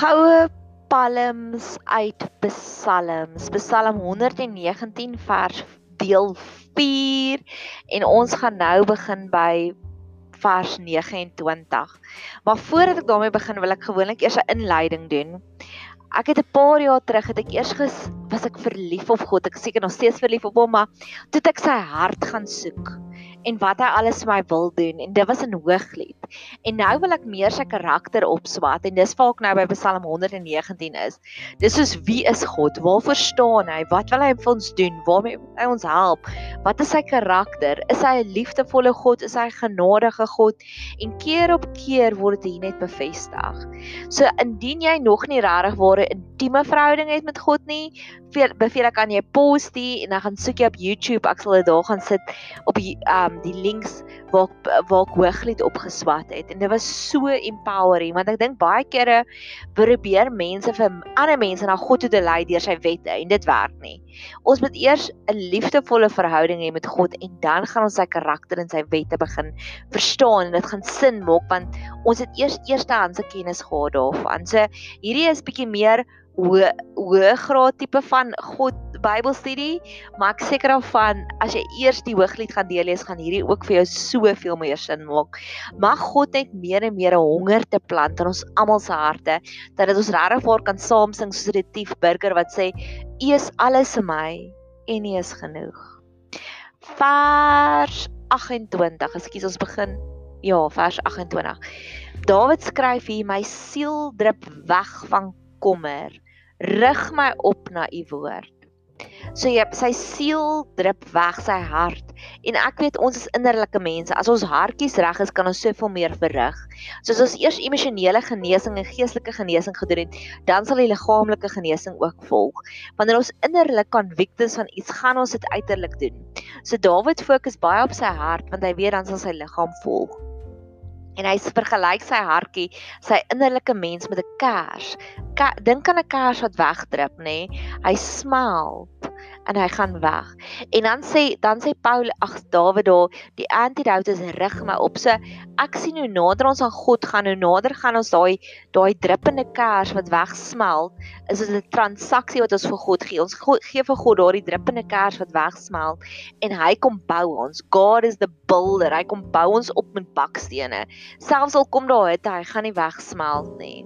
Goue palms uit Psalms, Psalm 119 vers deel 4 en ons gaan nou begin by vers 29. Maar voordat ek daarmee begin, wil ek gewoonlik eers 'n inleiding doen. Ek het 'n paar jaar terug het ek eers ges, was ek verlief op God. Ek seker nog steeds verlief op hom, maar toe ek sy hart gaan soek en wat hy alles vir my wil doen en dit was in Hooglied. En nou wil ek meer sy karakter opswat en dis waar ek nou by Psalm 119 is. Dis soos wie is God? Waarvoor staan hy? Wat wil hy vir ons doen? Waarmee hy ons help? Wat is sy karakter? Is hy 'n liefdevolle God? Is hy 'n genadige God? En keer op keer word dit net bevestig. So indien jy nog nie regtig ware intieme verhouding het met God nie, beveel ek aan jy pause dit en dan gaan soek jy op YouTube. Ek sal dit daar gaan sit op die um die links waar waar ek hooglied opgeswat het en dit was so empowering want ek dink baie kere probeer mense vir ander mense na God toe te lei deur sy wette en dit werk nie. Ons moet eers 'n liefdevolle verhouding hê met God en dan gaan ons sy karakter en sy wette begin verstaan en dit gaan sin maak want ons het eers eerstehandse kennis gehad daarvan. So hierdie is bietjie meer hoë hoë graad tipe van God Bybelstudie, maar ek seker daarvan as jy eers die Hooglied gaan deurlees, gaan hierdie ook vir jou soveel meer sin maak. Mag God net meer en meer 'n honger te plant in ons almal se harte dat dit ons regtig voor kan saam sing soos 'n tief burger wat sê: "U is alles in my en U is genoeg." Vers 28. Ekskuus, ons begin. Ja, vers 28. Dawid skryf hier: "My siel drup weg van kommer. Rig my op na U woord." So jy sy siel drup weg sy hart en ek weet ons is innerlike mense. As ons hartjies reg is, kan ons soveel meer verrig. So as ons eers emosionele genesing en geestelike genesing gedoen het, dan sal die liggaamlike genesing ook volg. Wanneer ons innerlik convicted van iets, gaan ons dit uiterlik doen. So Dawid fokus baie op sy hart want hy weet dan sal sy liggaam volg en hy vergelyk sy hartjie, sy innerlike mens met 'n kers. Ka dink aan 'n kers wat wegdrup, nê? Nee? Hy smelt en hy gaan weg. En dan sê dan sê Paul ag Dawid daar die antidote is rig my op. So ek sien hoe nader ons aan God gaan, hoe nader gaan ons daai daai druppende kers wat wegsmelt, is dit 'n transaksie wat ons vir God gee. Ons God, gee vir God daardie druppende kers wat wegsmelt en hy kom bou ons. God is the builder. Hy kom bou ons op met bakstene. Selfs al kom daar hitte, hy gaan nie wegsmelt nie.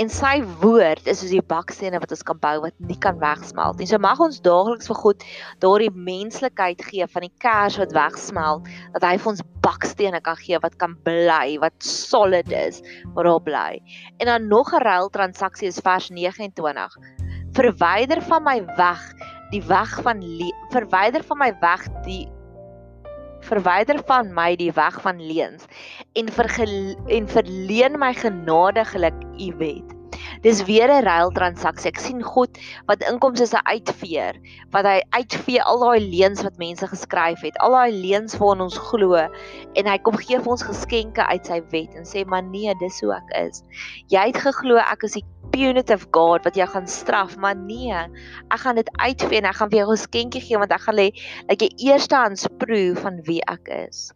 En sy woord is soos die bakstene wat ons kan bou wat nie kan wegsmelt nie. So mag ons daagliks vir God daardie menslikheid gee van die kers wat wegsmelt, dat hy vir ons bakstene kan gee wat kan bly, wat solid is, wat daar bly. En dan nog 'n ruil transaksie is vers 29. Verwyder van my weg die weg van verwyder van my weg die verwyder van my die weg van leuns en en verleen my genadiglik u wet. Dis weer 'n ruil transaksie. Ek sien God wat inkomste se uitveer, wat hy uitvee al daai leuns wat mense geskryf het, al daai leuns waarna ons glo en hy kom gee vir ons geskenke uit sy wet en sê maar nee, dis hoe ek is. Jy het geglo ek is die punitive God wat jou gaan straf, maar nee, ek gaan dit uitvee en ek gaan vir jou geskenkie gee want ek gaan lê dat jy eerstehands proe van wie ek is.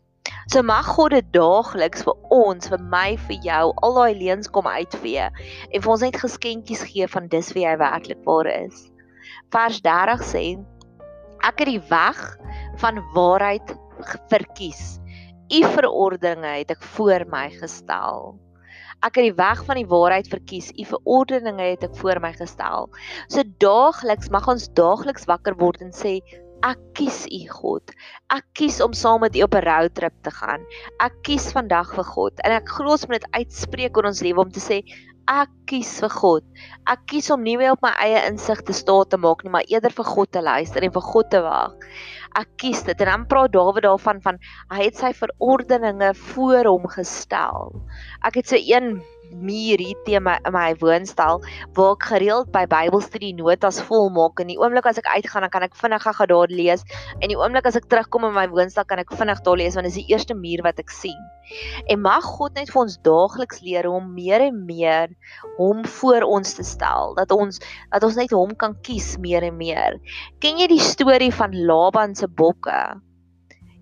So mag God dit daagliks vir ons, vir my, vir jou, al daai leuns kom uitvee en vir ons net geskenkies gee van dis wie hy werklik waar is. Vers 30 sê: Ek het die weg van waarheid verkies. U verordeninge het ek voor my gestel. Ek het die weg van die waarheid verkies. U verordeninge het ek voor my gestel. So daagliks mag ons daagliks wakker word en sê ek kies u God. Ek kies om saam met u op 'n roadtrip te gaan. Ek kies vandag vir God en ek glo ons moet dit uitspreek oor ons lewe om te sê ek kies vir God. Ek kies om nie meer op my eie insig te staan te maak nie, maar eerder vir God te luister en vir God te wag ek kies dit en dan praat Dawid daarvan van hy het sy verordeninge voor hom gestel. Ek het so een muur hier teen my in my woonstel waar ek gereeld by Bybelstudie notas volmaak en die oomblik as ek uitgaan dan kan ek vinnig gou daar lees en die oomblik as ek terugkom in my woonstel kan ek vinnig daar lees want dit is die eerste muur wat ek sien. En mag God net vir ons daagliks leer om meer en meer hom voor ons te stel dat ons dat ons net hom kan kies meer en meer. Ken jy die storie van Laban se bokke?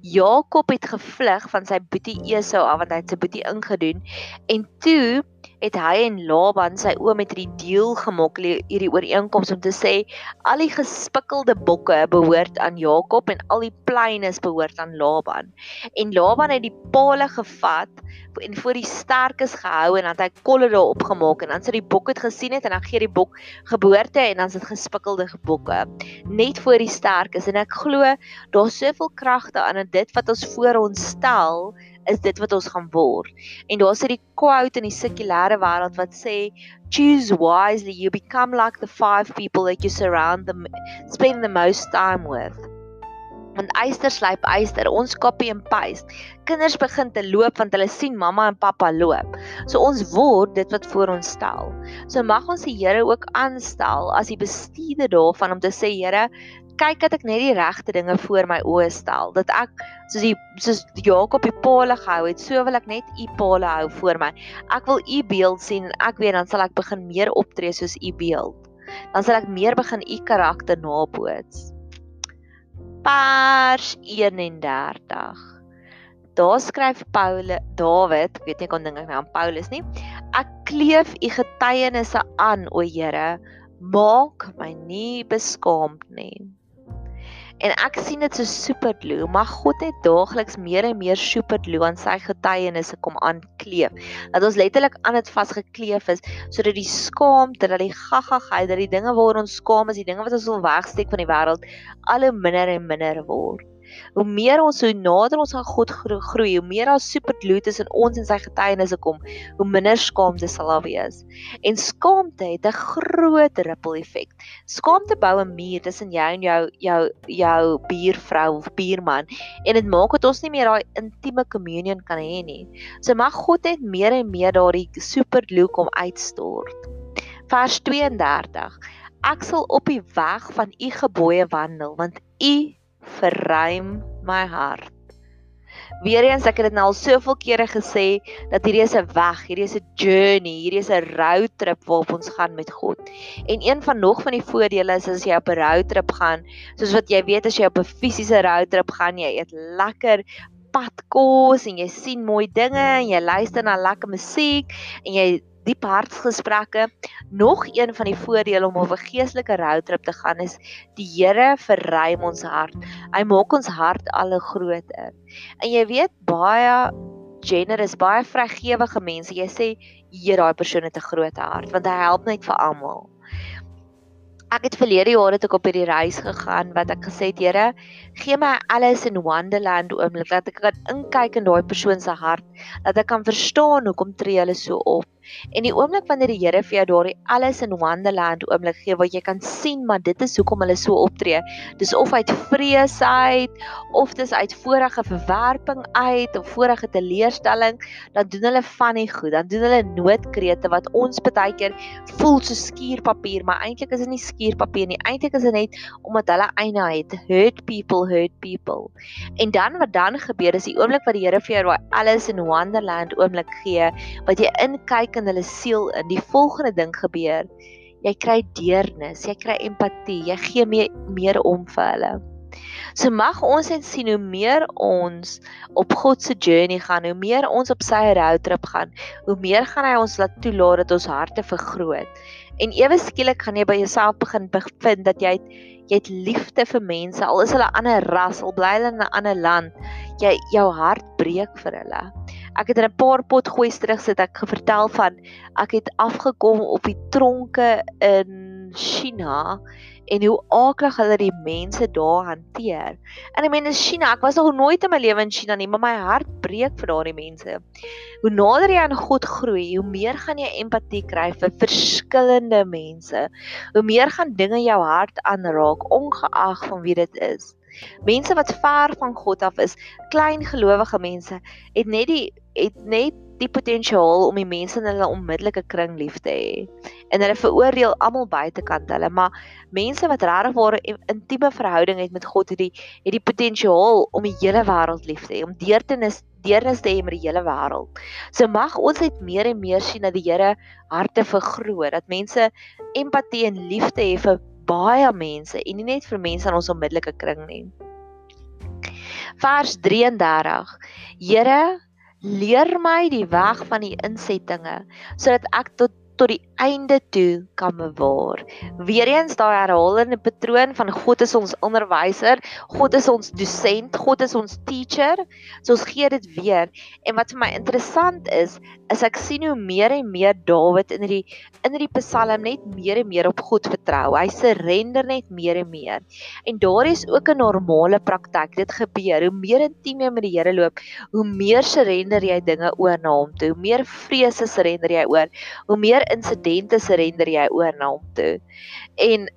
Jakob het gevlug van sy boetie Esau af want hy het sy boetie ingedoen en toe het hy en Laban sy oom met hierdie deal gemaak, hierdie ooreenkoms om te sê al die gespikkelde bokke behoort aan Jakob en al die pleines behoort aan Laban. En Laban het die palle gevat en voor die sterkes gehou en dan het hy kolle daar opgemaak en dan sit die bok het gesien het en dan gee die bok geboorte en dan sit gespikkelde bokke net voor die sterkes en ek glo daar's soveel kragte aan dit wat ons voor ons stel is dit wat ons gaan word. En daar sit die quote in die sekulêre wêreld wat sê choose wisely you become like the five people that you surround them spend the most time with. Want eister slyp eister, ons copy and paste. Kinders begin te loop want hulle sien mamma en pappa loop. So ons word dit wat voor ons stel. So mag ons die Here ook aanstel as die bestuurder daarvan om te sê Here, kyk dat ek net die regte dinge voor my oë stel. Dat ek soos die soos Jakob die palle gehou het, so wil ek net u palle hou voor my. Ek wil u beeld sien en ek weet dan sal ek begin meer optree soos u beeld. Dan sal ek meer begin u karakter naboots. Pers 31. Daar skryf Paulus Dawid, ek weet nie kon dink ek nou aan Paulus nie. Ek kleef u getuienisse aan, o Here, maak my nie beskaamd nie. En ek sien dit so superglue, maar God het daagliks meer en meer superglue aan sy getuienisse kom aankleef. Dat ons letterlik aan dit vasgekleef is sodat die skaamte, dat die gaggagheid, dat die dinge waaroor ons skaam is, die dinge wat ons wil wegsteek van die wêreld, al hoe minder en minder word. Hoe meer ons hoe nader ons aan God groei, hoe meer daar superglue tussen ons en sy getuienisse kom, hoe minder skaamte sal daar wees. En skaamte het 'n groot ripple effek. Skaamte bou 'n muur tussen jou en jou jou jou buurvrou of buurman en dit maak dat ons nie meer daai intieme communion kan hê nie. So mag God net meer en meer daardie superglue kom uitstort. Vers 32 Ek sal op die weg van u gebooie wandel want u verruim my hart. Weereens ek het dit nou al soveel kere gesê dat hierdie is 'n weg, hierdie is 'n journey, hierdie is 'n road trip waarop ons gaan met God. En een van nog van die voordele is as jy op 'n road trip gaan, soos wat jy weet as jy op 'n fisiese road trip gaan, jy eet lekker padkos en jy sien mooi dinge en jy luister na lekker musiek en jy diep hartsgesprekke. Nog een van die voordele om op 'n geestelike roadtrip te gaan is die Here verruim ons hart. Hy maak ons hart al groter. En jy weet baie generous, baie vrygewige mense, jy sê hier daai persoon het 'n groot hart want hy help net vir almal. Ek het verlede jaar het ek op hierdie reis gegaan wat ek gesê het, Here, gee my alles in Wonderland oomblik dat ek kan inkyk in daai persoon se hart, dat ek kan verstaan hoekom tree hulle so op. En die oomblik wanneer die Here vir jou daardie alles in Wonderland oomblik gee wat jy kan sien, maar dit is hoekom hulle so optree. Dis of uit vrees uit of dis uit vorige verwerping uit of vorige teleurstelling, dan doen hulle van die goed. Dan doen hulle noodkrete wat ons baie keer voel so skuurpapier, maar eintlik is dit nie skuurpapier nie. Eintlik is dit net omdat hulle eina het. Hurt people, hurt people. En dan wat dan gebeur is die oomblik wat die Here vir jou alles in Wonderland oomblik gee, wat jy inkyk kyk in hulle siel in. Die volgende ding gebeur. Jy kry deernis, jy kry empatie, jy gee meer meer om vir hulle. So mag ons net sien hoe meer ons op God se journey gaan, hoe meer ons op sy roadtrip gaan, hoe meer gaan hy ons laat toelaat dat ons harte vergroot. En ewe skielik gaan jy by jouself begin bevind dat jy het, jy het liefde vir mense, al is hulle ander ras, al bly hulle in 'n ander land, jy jou hart breek vir hulle. Ek het in 'n paar pot gooi terug sit ek gevertel van ek het afgekom op die tronke in China en hoe aklig hulle die mense daar hanteer. En ek meen in China, ek was nog nooit in my lewe in China nie, maar my hart breek vir daardie mense. Hoe nader jy aan God groei, hoe meer gaan jy empatie kry vir verskillende mense. Hoe meer gaan dinge jou hart aanraak ongeag van wie dit is. Mense wat ver van God af is, klein gelowige mense, het net die het net die potensiaal om die mense in hulle onmiddellike kring lief te hê. En hulle veroordeel almal buitekant hulle, maar mense wat regtig 'n intieme verhouding het met God, het die het die potensiaal om die hele wêreld lief te hê, om deertenis deernis te hê met die hele wêreld. So mag ons net meer en meer sien dat die Here harte vergroot, dat mense empatie en liefde het vir baie mense en nie net vir mense in ons onmiddellike kring nie. Vers 33. Here, Leer my die weg van die insettinge sodat ek tot tot die einde toe kan bewaar. Weereens daai herhalende patroon van God is ons onderwyser, God is ons dosent, God is ons teacher. So ons gee dit weer. En wat vir my interessant is, is ek sien hoe meer en meer Dawid in hierdie in hierdie Psalm net meer en meer op God vertrou. Hy surrender net meer en meer. En daar is ook 'n normale praktyk. Dit gebeur hoe meer intiem jy met die Here loop, hoe meer surrender jy dinge oor na hom toe. Hoe meer vrese surrender jy oor, hoe meer insidente surrender jy oor na hom toe. En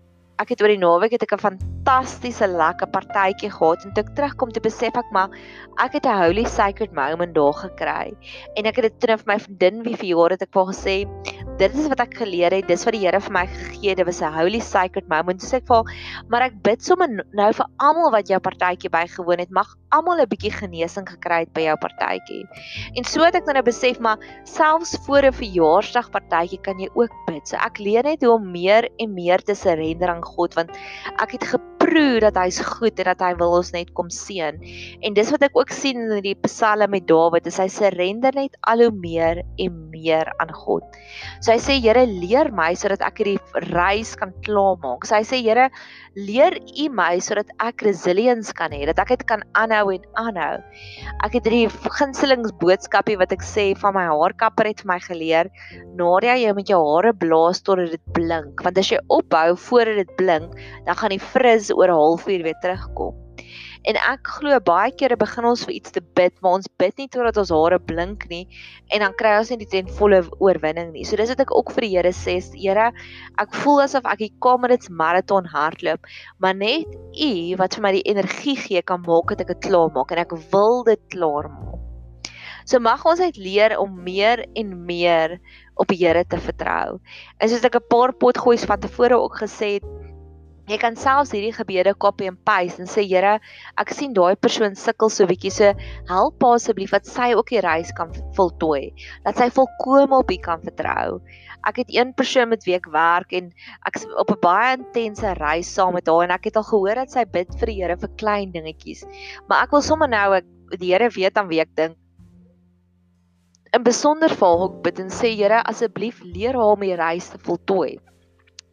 ek het oor die naweek het ek 'n fantastiese lekker partytjie gehad en toe ek terugkom te besef ek maar ek het 'n holy sacred moment daar gekry. En ek het dit terug vir my vriendin wie vir jare het ek vir gesê dit is wat ek geleer het, dis wat die Here vir my gegee het. Dit was 'n holy sacred moment. So ek voel maar ek bid sommer nou vir almal wat jou partytjie bygewoon het, mag almal 'n bietjie genesing gekry het by jou partytjie. En so het ek nou besef maar selfs voor 'n verjaarsdag partytjie kan jy ook bid. So ek leer net hoe om meer en meer te surrender aan God want ek het geproe dat hy's goed en dat hy wil ons net kom seën. En dis wat ek ook sien in die Psalme met Dawid, is hy surrender net al hoe meer en meer aan God. So hy sê Here, leer my sodat ek hierdie reis kan klaarmaak. So hy sê Here, leer U my sodat ek resilience kan hê, dat ek dit kan aanhou en aanhou. Ek het hierdie gunsteling boodskapie wat ek sê van my haarkapper het vir my geleer, nadat jy met jou hare blaas tot dit blink, want as jy ophou voordat dit blink, dan gaan die frizz oor 'n halfuur weer terugkom. En ek glo baie kere begin ons vir iets te bid, maar ons bid nie totdat ons hare blink nie en dan kry ons nie die ten volle oorwinning nie. So dis wat ek ook vir die Here sê, Here, ek voel asof ek die Comrades marathon hardloop, maar net U wat vir my die energie gee kan maak dat ek dit klaar maak en ek wil dit klaar maak. So mag ons uit leer om meer en meer op die Here te vertrou. En soos ek 'n paar potgoeis van tevore ook gesê het, Jy kan selfs hierdie gebede copy and paste en sê Here, ek sien daai persoon sukkel so bietjie so help asseblief dat sy ook die reis kan voltooi. Dat sy volkome op U kan vertrou. Ek het een persoon met wie ek werk en ek op 'n baie intense reis saam met haar en ek het al gehoor dat sy bid vir die Here vir klein dingetjies. Maar ek wil sommer nou ek die Here weet aan wie ek dink. In besonder vir haar bid en sê Here, asseblief leer haar om die reis te voltooi.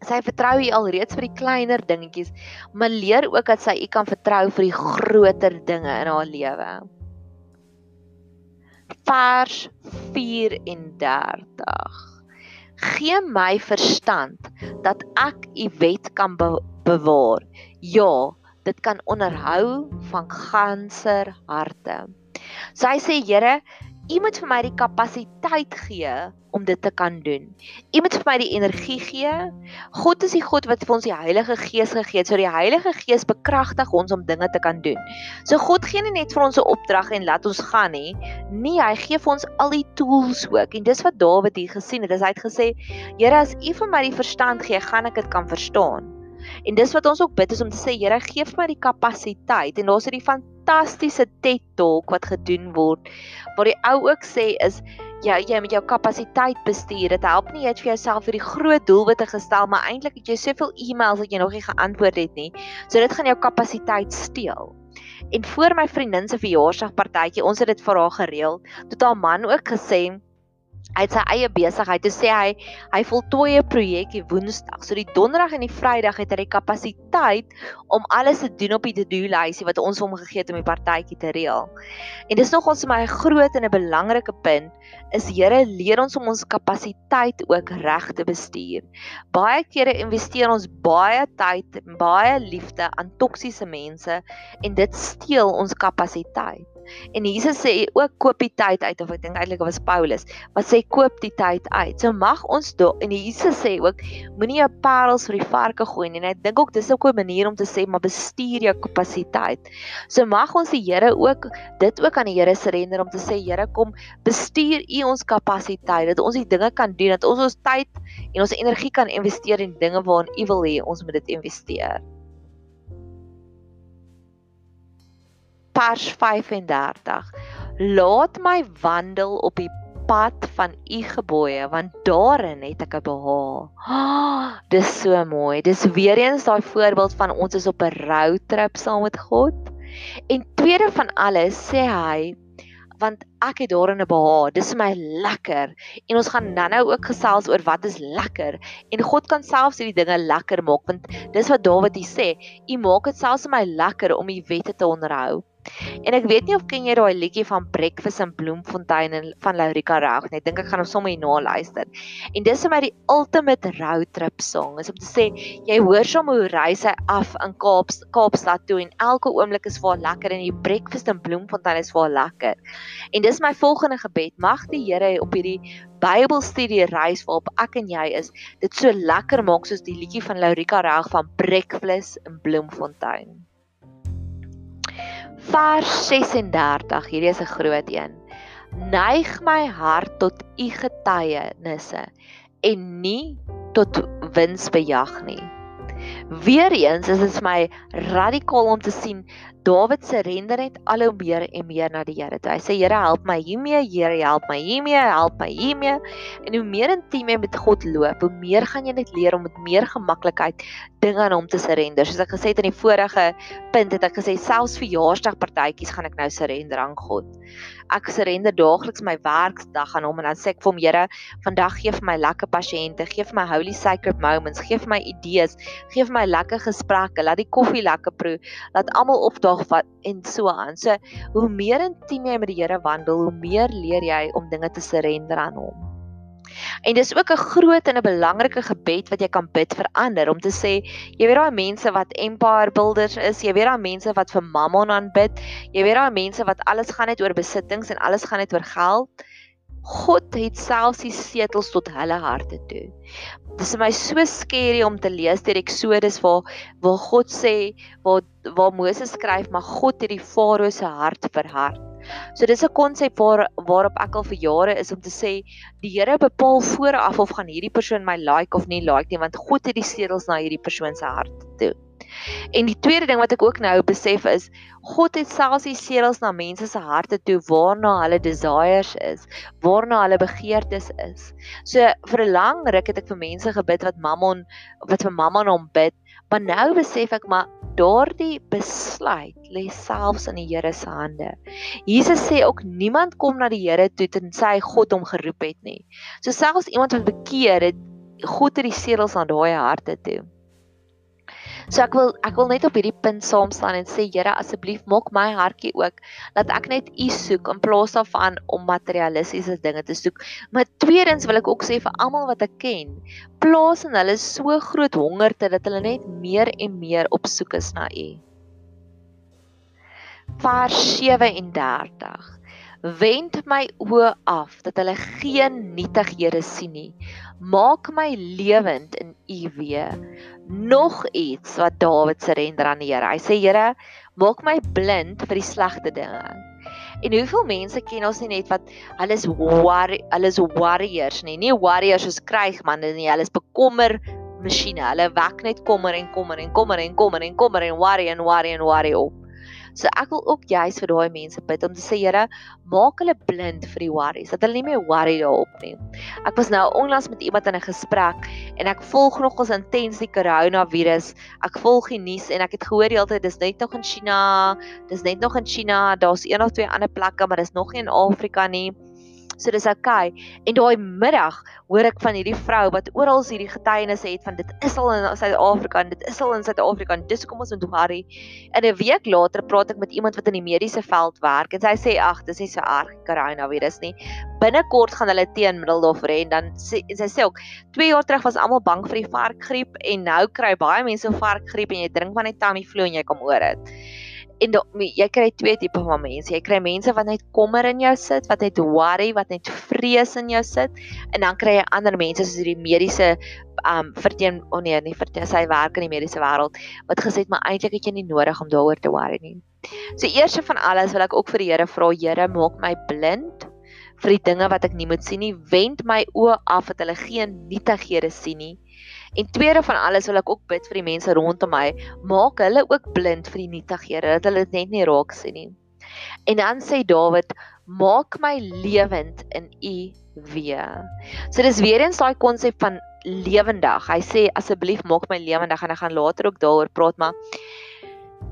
Sy vertrou U alreeds vir die kleiner dingetjies, maar leer ook dat sy U kan vertrou vir die groter dinge in haar lewe. Vers 34. Gee my verstand dat ek U wet kan be bewaar. Ja, dit kan onderhou van ganser harte. Sy sê Here, U moet vir my die kapasiteit gee om dit te kan doen. U moet vir my die energie gee. God is die God wat vir ons die Heilige Gees gegee het. So die Heilige Gees bekragtig ons om dinge te kan doen. So God gee nie net vir ons 'n opdrag en laat ons gaan nie. Nee, hy gee vir ons al die tools ook. En dis wat Dawid hier gesien het. Hy het gesê: "Here, as U vir my die verstand gee, gaan ek dit kan verstaan." En dis wat ons ook bid is om te sê Here gee vir my die kapasiteit en daar's 'n fantastiese TED Talk wat gedoen word waar die ou ook sê is ja, jy met jou kapasiteit bestuur. Dit help nie het vir jouself vir die groot doelwitte gestel, maar eintlik het jy soveel e-mails wat jy nog nie geantwoord het nie. So dit gaan jou kapasiteit steel. En voor my vriendin se verjaarsdagpartytjie, ons het dit vir haar gereël, het haar man ook gesê Hy het sy eie besigheid. Toe sê hy hy voltooi 'n projek die Woensdag. So die Donderdag en die Vrydag het hy die kapasiteit om alles te doen op die to-do lysie wat ons hom gegee het om die partytjie te reël. En dis nogals vir my 'n groot en 'n belangrike punt is Here leer ons om ons kapasiteit ook reg te bestuur. Baie kere investeer ons baie tyd baie liefde aan toksiese mense en dit steel ons kapasiteit. En Jesus sê ook koop die tyd uit of ek dink eintlik was Paulus wat sê koop die tyd uit. So mag ons do en Jesus sê ook moenie jou parels vir die varke gooi nie. En ek dink ook dis 'n manier om te sê maar bestuur jou kapasiteit. So mag ons die Here ook dit ook aan die Here surrender om te sê Here kom bestuur U ons kapasiteit dat ons die dinge kan doen dat ons ons tyd en ons energie kan investeer in dinge waarin U wil hê ons moet dit investeer. Vers 35 Laat my wandel op die pad van u gebooie want daarin het ek 'n behaag. Oh, dis so mooi. Dis weer eens daai voorbeeld van ons is op 'n roadtrip saam met God. En tweede van alles sê hy want ek het daarin 'n behaag. Dis vir my lekker. En ons gaan nou-nou ook gesels oor wat is lekker. En God kan selfs hierdie dinge lekker maak want dis wat Dawid hier sê. U maak dit selfs vir my lekker om u wette te onderhou. En ek weet nie of ken jy daai liedjie van Breakfast in Bloemfontein en van Laurika Reg nie. Ek dink ek gaan hom sommer hier na luister. En dis vir my die ultimate road trip song. Is om te sê jy hoor sommer hoe ry sy af in Kaap Kaapstad toe en elke oomblik is vir haar lekker en die Breakfast in Bloemfontein is vir haar lekker. En dis my volgende gebed. Mag die Here op hierdie Bybelstudie reis waarop ek en jy is, dit so lekker maak soos die liedjie van Laurika Reg van Breakfast in Bloemfontein. Vers 36, hierdie is 'n groot een. Neig my hart tot u getuienisse en nie tot winsbejag nie. Weereens is dit vir my radikaal om te sien Dawid surrender net al hoe meer en meer na die Here. Hy sê Here help my hiermee, Here help my hiermee, help my hiermee. En hoe meer intiem jy met God loop, hoe meer gaan jy net leer om met meer gemaklikheid dinge aan hom te surrender. Soos ek gesê het in die vorige punt het ek gesê selfs verjaarsdagpartytjies gaan ek nou surrender aan God. Ek surrender daagliks my werkdag aan hom en dan sê ek vir hom Here, vandag gee vir my lekker pasiënte, gee vir my holy sacred moments, gee vir my idees, gee vir my lekker gesprekke, laat die koffie lekker proe, laat almal opdaag wat en so aan. So hoe meer intiem jy met die Here wandel, hoe meer leer jy om dinge te surrender aan hom. En dis ook 'n groot en 'n belangrike gebed wat jy kan bid vir ander om te sê, jy weet daai mense wat empire builders is, jy weet daai mense wat vir Mammon aanbid, jy weet daai mense wat alles gaan net oor besittings en alles gaan net oor geld. God het selfs die setels tot hulle harte toe. Dis vir my so skerry om te lees deur Eksodus waar waar God sê waar waar Moses skryf maar God het die farao se hart verhard. So dis 'n konsep waar waarop ek al vir jare is om te sê die Here bepaal vooraf of gaan hierdie persoon my like of nie like nie want God het die setels na hierdie persoon se hart toe. En die tweede ding wat ek ook nou besef is, God het selfs die seëls na mense se harte toe waarna hulle desires is, waarna hulle begeertes is. So vir 'n lang ruk het ek vir mense gebid wat Mammon wat vir Mammon hom bid, maar nou besef ek maar daardie besluit lê selfs in die Here se hande. Jesus sê ook niemand kom na die Here toe tensy God hom geroep het nie. So selfs iemand wat bekeer het, God het die seëls aan daai harte toe. So ek wil ek wil net op hierdie punt saam staan en sê Here asseblief maak my hartjie ook dat ek net U soek in plaas daarvan om materialistiese dinge te soek. Maar tweedens wil ek ook sê vir almal wat ek ken, plaas in hulle so groot hongerte dat hulle net meer en meer op soek is na U. Vers 37 Wend my oë af dat hulle geen nietighede sien nie. Maak my lewend in U weë. Nog iets wat Dawid surrender aan die Here. Hy sê Here, maak my blind vir die slegte dinge. En hoeveel mense ken ons nie net wat hulle is war, hulle is warriors nie. Nie warriors soos krygmanne nie. Hulle is bekommer masjiene. Hulle wek net kommer en kommer en kommer en kommer en kommer en worry en worry en worry op. So ek wil ook juis vir daai mense bid om te sê Here, maak hulle blind vir die worries, dat hulle nie meer worry daarop nie. Ek was nou onlangs met iemand in 'n gesprek en ek volg nogals intens die coronavirus. Ek volg die nuus en ek het gehoor die hele tyd dis net nog in China, dis net nog in China, daar's een of twee ander plekke, maar dis nog nie in Afrika nie. So dis okay. En daai middag hoor ek van hierdie vrou wat oral hierdie getuienisse het van dit is al in Suid-Afrika en dit is al in Suid-Afrika en dis kom ons moet worry. En 'n week later praat ek met iemand wat in die mediese veld werk en sy sê ag, dis nie so erg coronavirus nie. Binnekort gaan hulle teenmiddel daarvoor hê en dan sê sy sê ook 2 jaar terug was almal bang vir die varkgriep en nou kry baie mense varkgriep en jy drink van net Tamiflu en jy kom oor dit en do, jy kry twee tipe van mense. Jy kry mense wat net kommer in jou sit, wat net worry, wat net vrees in jou sit, en dan kry jy ander mense soos hierdie mediese um verteen oh nee, nie verteen sy werk in die mediese wêreld wat gesê het maar eintlik het jy nie nodig om daaroor te worry nie. So eers van alles wil ek ook vir die Here vra, Here, maak my blind vir die dinge wat ek nie moet sien nie. Wend my oë af dat hulle geen nietighede sien nie En tweede van alles wil ek ook bid vir die mense rondom my, maak hulle ook blind vir die nietighede dat hulle dit net nie raak sien nie. En dan sê Dawid, maak my lewend in U weer. So dis weer eens daai konsep van lewendig. Hy sê asseblief maak my lewendig en ek gaan later ook daaroor praat maar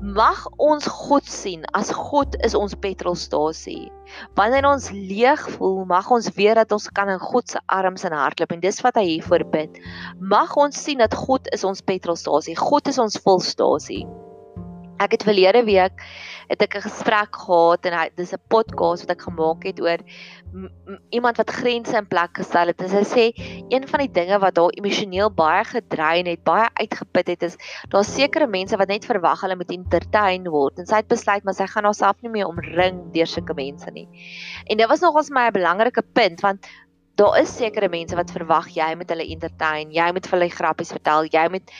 Mag ons God sien as God is ons petrolstasie. Wanneer ons leeg voel, mag ons weet dat ons kan in God se arms en hardloop en dis wat hy hier voorbid. Mag ons sien dat God is ons petrolstasie. God is ons volstasie. Ek het verlede week het ek 'n gesprek gehad en hy dis 'n podcast wat ek gemaak het oor iemand wat grense in plek gestel het. En sy sê een van die dinge wat haar emosioneel baie gedrein het, baie uitgeput het is daar sekere mense wat net verwag hulle moet entertain word en sy het besluit maar sy gaan haarself nie meer omring deur sulke mense nie. En dit was nogals my 'n belangrike punt want daar is sekere mense wat verwag jy moet hulle entertain, jy moet vir hulle grappies vertel, jy moet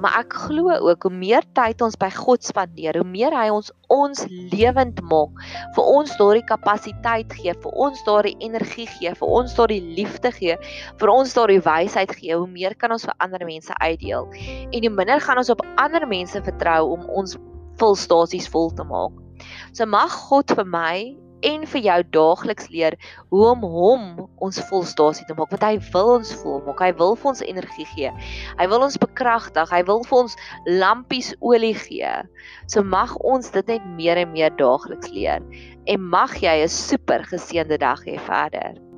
maar ek glo ook hoe meer tyd ons by God spandeer, hoe meer hy ons ons lewend maak, vir ons daardie kapasiteit gee, vir ons daardie energie gee, vir ons daardie liefde gee, vir ons daardie wysheid gee, hoe meer kan ons vir ander mense uitdeel. En hoe minder gaan ons op ander mense vertrou om ons volstasies vol te maak. So mag God vir my en vir jou daagliks leer hoe om hom ons volstasie te maak want hy wil ons vol maak hy wil vir ons energie gee. Hy wil ons bekragtig hy wil vir ons lampies olie gee. So mag ons dit net meer en meer daagliks leer. En mag jy 'n super geseënde dag hê verder